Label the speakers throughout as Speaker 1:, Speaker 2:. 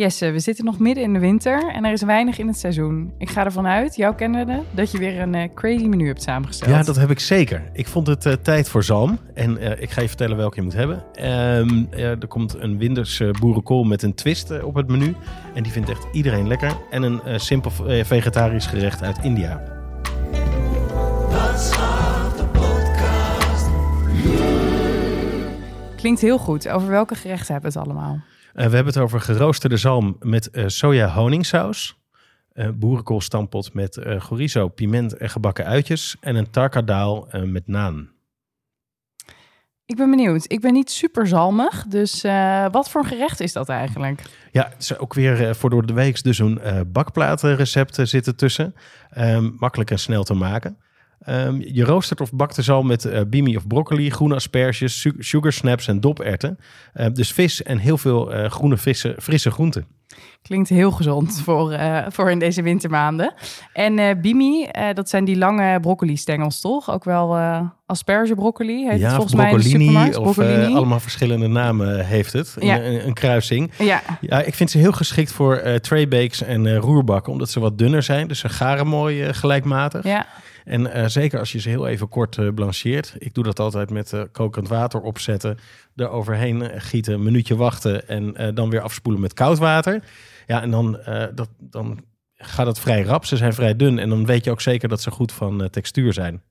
Speaker 1: Jesse, we zitten nog midden in de winter en er is weinig in het seizoen. Ik ga ervan uit, jouw kennende, dat je weer een eh, crazy menu hebt samengesteld.
Speaker 2: Ja, dat heb ik zeker. Ik vond het eh, tijd voor zalm. En eh, ik ga je vertellen welke je moet hebben. Ehm, eh, er komt een winterse boerenkool met een twist eh, op het menu. En die vindt echt iedereen lekker. En een eh, simpel eh, vegetarisch gerecht uit India.
Speaker 1: Klinkt heel goed. Over welke gerechten hebben we het allemaal?
Speaker 2: Eh, we hebben het over geroosterde zalm met eh, soja honingsaus. eh boerenkoolstampot met eh chorizo, piment en gebakken uitjes. En een tarkadaal met naan.
Speaker 1: Ik ben benieuwd. Ik ben niet super zalmig, dus wat voor een gerecht is dat eigenlijk?
Speaker 2: Ja, het is ook weer voor door de week dus een eh bakplatenrecept zitten tussen. Ehm, makkelijk en snel te maken. Ehm, je roostert of bakt de zalm met eh, bimi of broccoli, groene asperges, su- sugar snaps en doperwten. Eh, dus vis en heel veel eh, groene vissen, frisse groenten.
Speaker 1: Klinkt heel gezond voor, eh, voor in deze wintermaanden. En bimi, dat zijn die lange broccoli-stengels, toch? Ook wel aspergebroccoli heet het volgens mij in de supermarkt.
Speaker 2: of
Speaker 1: Broccolini.
Speaker 2: allemaal verschillende namen heeft het. Een-
Speaker 1: Ja.
Speaker 2: Een, een kruising.
Speaker 1: Ja,
Speaker 2: Ja, ik vind ze heel geschikt voor traybakes en roerbakken, omdat ze wat dunner zijn. Dus ze garen mooi gelijkmatig.
Speaker 1: ja.
Speaker 2: En eh, zeker als je ze heel even kort eh, blancheert. Ik doe dat altijd met eh, kokend water opzetten. Er overheen gieten, een minuutje wachten en dan weer afspoelen met koud water. Ja, en dan, dat, dan gaat het vrij rap. Ze zijn vrij dun en dan weet je ook zeker dat ze goed van textuur zijn.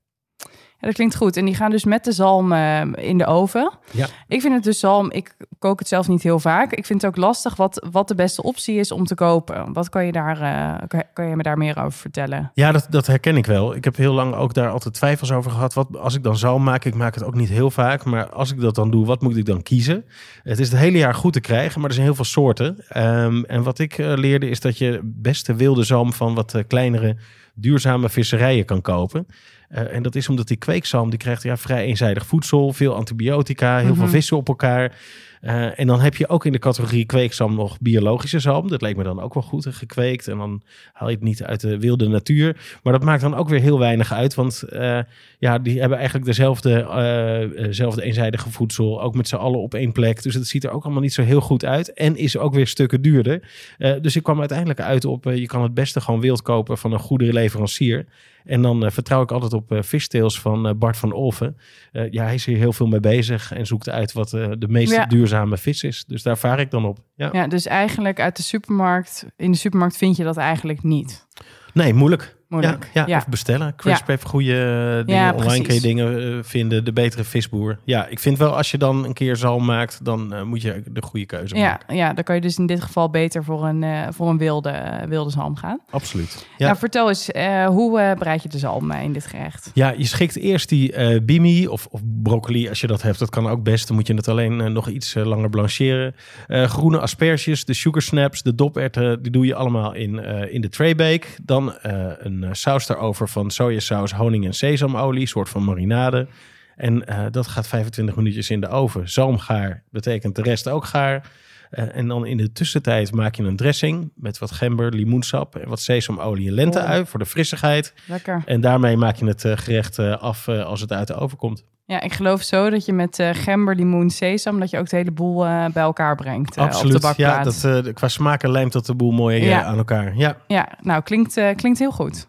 Speaker 1: Ja, dat klinkt goed. En die gaan dus met de zalm eh, in de oven.
Speaker 2: Ja.
Speaker 1: Ik vind het dus zalm, ik kook het zelf niet heel vaak. Ik vind het ook lastig wat, wat de beste optie is om te kopen. Wat kan je, daar, eh, kan, je me daar meer over vertellen?
Speaker 2: Ja, dat, dat herken ik wel. Ik heb heel lang ook daar altijd twijfels over gehad. Wat, als ik dan zalm maak, ik maak het ook niet heel vaak. Maar als ik dat dan doe, wat moet ik dan kiezen? Het is het hele jaar goed te krijgen, maar er zijn heel veel soorten. Ehm, en wat ik eh, leerde is dat je beste wilde zalm van wat kleinere duurzame visserijen kan kopen. Eh, en dat is omdat die kweekzalm, die krijgt ja, vrij eenzijdig voedsel, veel antibiotica, heel veel
Speaker 1: Mhm.
Speaker 2: vissen op elkaar. Eh, en dan heb je ook in de categorie kweekzalm nog biologische zalm. Dat leek me dan ook wel goed, gekweekt. En dan haal je het niet uit de wilde natuur. Maar dat maakt dan ook weer heel weinig uit. Want eh, ja, die hebben eigenlijk dezelfde, dezelfde eenzijdige voedsel. Ook met z'n allen op één plek. Dus het ziet er ook allemaal niet zo heel goed uit. En is ook weer stukken duurder. Dus ik kwam uiteindelijk uit op... je kan het beste gewoon wild kopen van een goede leverancier. En dan eh, vertrouw ik altijd op uh, Fishtails van eh, Bart van Olven. Eh, ja, hij is hier heel veel mee bezig. En zoekt uit wat eh, de meest
Speaker 1: Ja.
Speaker 2: duurzame vis is. Dus daar vaar ik dan op. Ja.
Speaker 1: Ja, dus eigenlijk uit de supermarkt, in de supermarkt vind je dat eigenlijk niet.
Speaker 2: Nee, moeilijk.
Speaker 1: Moeilijk.
Speaker 2: Ja, ja,
Speaker 1: Ja.
Speaker 2: of bestellen. Crisp heeft goede eh, dingen.
Speaker 1: Ja,
Speaker 2: Online kun je dingen eh, vinden. De betere visboer. Ja, ik vind wel als je dan een keer zalm maakt, dan eh, moet je de goede keuze
Speaker 1: Ja,
Speaker 2: maken.
Speaker 1: ja, dan kan je dus in dit geval beter voor een, eh, voor een wilde, wilde zalm gaan.
Speaker 2: Absoluut.
Speaker 1: Ja. Nou, vertel eens, eh, hoe bereid je de zalm eh, in dit gerecht?
Speaker 2: Ja, je schikt eerst die eh bimi of, of broccoli als je dat hebt. Dat kan ook best. Dan moet je het alleen nog iets langer blancheren. Eh, groene asperges, de sugar snaps, de doperwten, die doe je allemaal in, eh, in de traybake. Dan eh, een eh, saus daarover van sojasaus, honing en sesamolie, soort van marinade. En eh, dat gaat 25 minuutjes in de oven. Zalmgaar betekent de rest ook gaar. Eh, en dan in de tussentijd maak je een dressing met wat gember, limoensap en wat sesamolie en lenteui voor de frissigheid.
Speaker 1: Lekker.
Speaker 2: En daarmee maak je het gerecht af als het uit de oven komt.
Speaker 1: Ja, ik geloof zo dat je met gember, limoen, sesam, dat je ook het hele boel bij elkaar brengt op de
Speaker 2: Absoluut. Ja,
Speaker 1: bakplaat.
Speaker 2: dat, qua smaken lijmt dat de boel mooi
Speaker 1: Ja.
Speaker 2: aan elkaar. Ja.
Speaker 1: Ja, nou, klinkt, klinkt heel goed.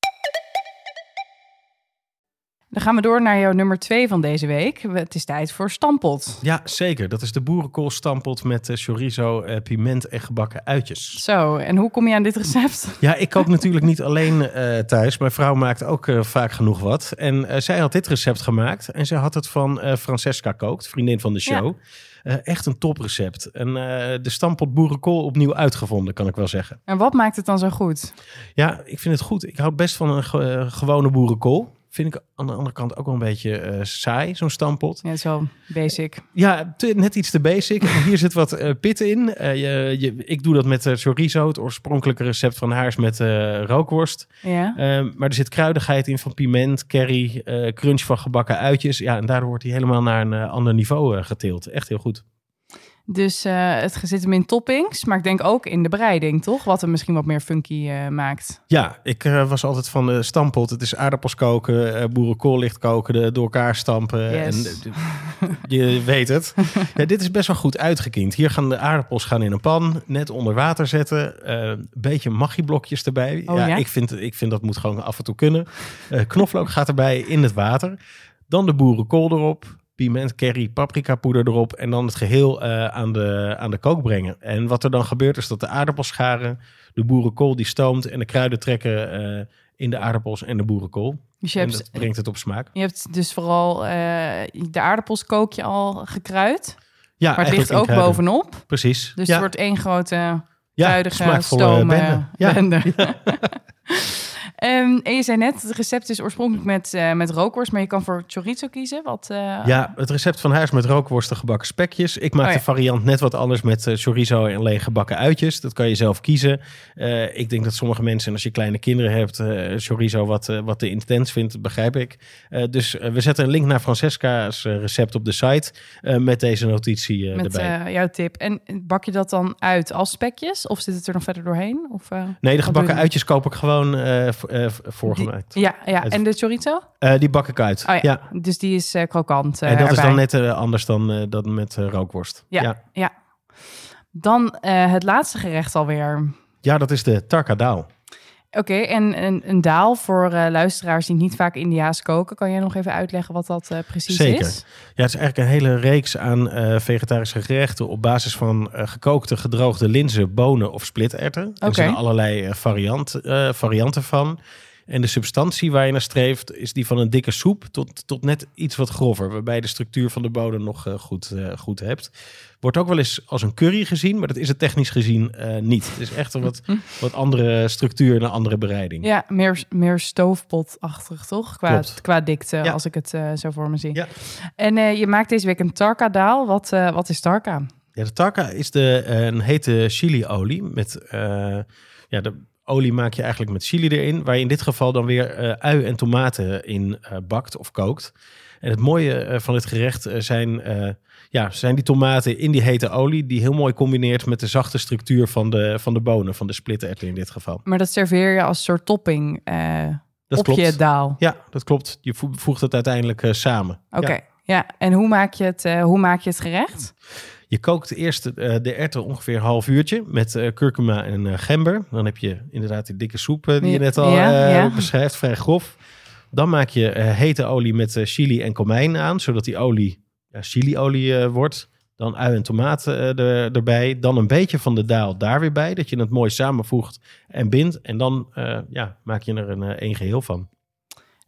Speaker 1: Dan gaan we door naar jouw nummer twee van deze week. Het is tijd voor stampot.
Speaker 2: ja, zeker. Dat is de boerenkoolstampot met eh, chorizo, eh, piment en gebakken uitjes.
Speaker 1: Zo, en hoe kom je aan dit recept?
Speaker 2: Ja, ik kook natuurlijk niet alleen eh, thuis. Mijn vrouw maakt ook vaak genoeg wat. En zij had dit recept gemaakt. En zij had het van Francesca Kookt, vriendin van de show. Echt een toprecept. En de stampot boerenkool opnieuw uitgevonden, kan ik wel zeggen.
Speaker 1: En wat maakt het dan zo goed?
Speaker 2: Ja, ik vind het goed. Ik hou best van een ge- gewone boerenkool. Vind ik aan de andere kant ook wel een beetje eh, saai, zo'n stampot.
Speaker 1: Ja, zo basic.
Speaker 2: Ja, te- net iets te basic. Hier zit wat eh, pit in. Eh, je, je, ik doe dat met chorizo. Het oorspronkelijke recept van haar is met rookworst.
Speaker 1: Ja.
Speaker 2: Ehm, maar er zit kruidigheid in van piment, curry, crunch van gebakken uitjes. Ja, en daardoor wordt hij helemaal naar een ander niveau geteeld. Echt heel goed.
Speaker 1: Dus eh, het zit hem in toppings, maar ik denk ook in de bereiding, toch? Wat hem misschien wat meer funky eh, maakt.
Speaker 2: Ja, ik eh, was altijd van de stampot. Het is aardappels koken, boerenkool licht koken, de, door elkaar stampen.
Speaker 1: Yes.
Speaker 2: En, je weet het. Ja, dit is best wel goed uitgekiend. Hier gaan de aardappels gaan in een pan, net onder water zetten. Een beetje magieblokjes erbij.
Speaker 1: Oh, ja?
Speaker 2: Ik, vind, ik vind dat moet gewoon af en toe kunnen. Knoflook gaat erbij in het water. Dan de boerenkool erop. Piment, curry, paprika poeder erop. En dan het geheel eh, aan, de, aan de kook brengen. En wat er dan gebeurt is dat de aardappels scharen. De boerenkool die stoomt. En de kruiden trekken eh, in de aardappels en de boerenkool.
Speaker 1: Dus je
Speaker 2: en
Speaker 1: hebt,
Speaker 2: dat brengt het op smaak.
Speaker 1: je hebt dus vooral eh, de aardappels kook je al gekruid,
Speaker 2: Ja,
Speaker 1: maar het ligt ook
Speaker 2: kruiden.
Speaker 1: bovenop.
Speaker 2: Precies.
Speaker 1: Dus
Speaker 2: ja,
Speaker 1: het wordt één grote
Speaker 2: ja,
Speaker 1: kruidige
Speaker 2: smaakvolle
Speaker 1: stoom.
Speaker 2: bende. Ja.
Speaker 1: bende. Ehm, en je zei net, het recept is oorspronkelijk met, eh, met rookworst, maar je kan voor chorizo kiezen. Wat, eh,
Speaker 2: Ja, het recept van haar is met rookworsten gebakken spekjes. Ik maak
Speaker 1: Oh ja.
Speaker 2: de variant net wat anders met eh, chorizo en alleen gebakken uitjes. Dat kan je zelf kiezen. Ik denk dat sommige mensen, als je kleine kinderen hebt, chorizo wat, wat te intens vindt, begrijp ik. Dus we zetten een link naar Francesca's recept op de site met deze notitie
Speaker 1: met
Speaker 2: erbij.
Speaker 1: jouw tip. En bak je dat dan uit als spekjes? Of zit het er nog verder doorheen? Of,
Speaker 2: nee, de gebakken uitjes koop ik gewoon eh, voorgemaakt.
Speaker 1: Ja, ja. En de chorizo?
Speaker 2: Eh, die bak ik uit.
Speaker 1: Oh ja,
Speaker 2: ja.
Speaker 1: Dus die is eh, krokant.
Speaker 2: En dat is dan net anders dan, dan met rookworst.
Speaker 1: Ja.
Speaker 2: ja.
Speaker 1: Ja. Dan het laatste gerecht alweer.
Speaker 2: Ja, dat is de tarkadaal.
Speaker 1: Oké, en een, een daal voor eh, luisteraars die niet vaak Indiaas koken. Kan jij nog even uitleggen wat dat eh, precies
Speaker 2: Zeker.
Speaker 1: is?
Speaker 2: Ja, het is eigenlijk een hele reeks aan eh, vegetarische gerechten op basis van gekookte, gedroogde linzen, bonen of splitterten. Er
Speaker 1: Oké.
Speaker 2: zijn allerlei variant, varianten van. En de substantie waar je naar streeft is die van een dikke soep tot, tot net iets wat grover, waarbij je de structuur van de bodem nog eh, goed, eh, goed hebt. Wordt ook wel eens als een curry gezien, maar dat is het technisch gezien eh, niet. Het is echt een wat, wat andere structuur en een andere bereiding.
Speaker 1: Ja, meer, meer stoofpotachtig, toch? Qua,
Speaker 2: Klopt.
Speaker 1: qua dikte,
Speaker 2: Ja.
Speaker 1: als ik het zo voor me zie.
Speaker 2: Ja.
Speaker 1: En je maakt deze week een tarka-daal. Wat, wat is tarka?
Speaker 2: Ja, de tarka is de, een hete chili-olie. Met, ja, de olie maak je eigenlijk met chili erin. Waar je in dit geval dan weer eh, ui en tomaten in eh, bakt of kookt. En het mooie eh, van dit gerecht zijn, ja, zijn die tomaten in die hete olie. Die heel mooi combineert met de zachte structuur van de, van de bonen. Van de splittererwten in dit geval.
Speaker 1: Maar dat serveer je als soort topping
Speaker 2: Dat
Speaker 1: op
Speaker 2: klopt.
Speaker 1: je daal.
Speaker 2: Ja, dat klopt. Je vo- voegt het uiteindelijk samen.
Speaker 1: Oké,
Speaker 2: Ja.
Speaker 1: ja. En hoe maak, je het, hoe maak je het gerecht?
Speaker 2: Je kookt eerst eh, de erwten ongeveer een half uurtje met eh, kurkuma en eh, gember. Dan heb je inderdaad die dikke soep die je net al
Speaker 1: ja, ja.
Speaker 2: beschrijft, vrij grof. Dan maak je hete olie met chili en komijn aan, zodat die olie ja, chiliolie wordt. Dan ui en tomaten er, erbij. Dan een beetje van de daal daar weer bij, dat je het mooi samenvoegt en bindt. En dan ja, maak je er een één geheel van.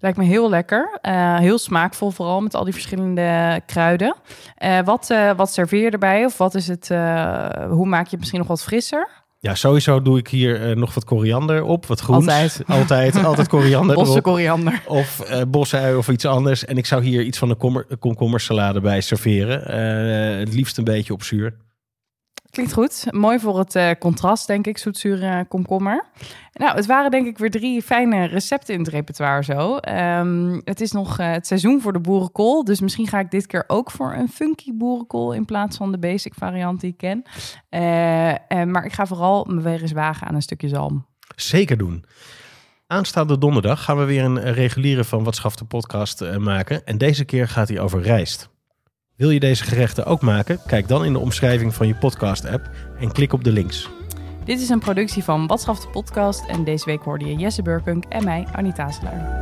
Speaker 1: Lijkt me heel lekker. Eh, heel smaakvol vooral met al die verschillende kruiden. Eh, wat, eh, wat serveer je erbij? Of wat is het, hoe maak je het misschien nog wat frisser?
Speaker 2: Ja, sowieso doe ik hier nog wat koriander op, wat groens.
Speaker 1: Altijd.
Speaker 2: Altijd, altijd koriander
Speaker 1: Bosse
Speaker 2: erop.
Speaker 1: koriander.
Speaker 2: Of bosui of iets anders. En ik zou hier iets van een kommer, een komkommersalade bij serveren. Het liefst een beetje op zuur.
Speaker 1: Klinkt goed. Mooi voor het eh, contrast, denk ik, zoetzure komkommer. Nou, het waren denk ik weer drie fijne recepten in het repertoire zo. Ehm, het is nog eh, het seizoen voor de boerenkool. Dus misschien ga ik dit keer ook voor een funky boerenkool... in plaats van de basic variant die ik ken. Eh, eh, maar ik ga vooral me weer eens wagen aan een stukje zalm.
Speaker 2: Zeker doen. Aanstaande donderdag gaan we weer een eh, reguliere van Wat Schaft de podcast eh, maken. En deze keer gaat hij over rijst. Wil je deze gerechten ook maken? Kijk dan in de omschrijving van je podcast app en klik op de links.
Speaker 1: Dit is een productie van Wat Schaft de podcast. En deze week hoorde je Jesse Burkunk en mij, Anita Hazelaar.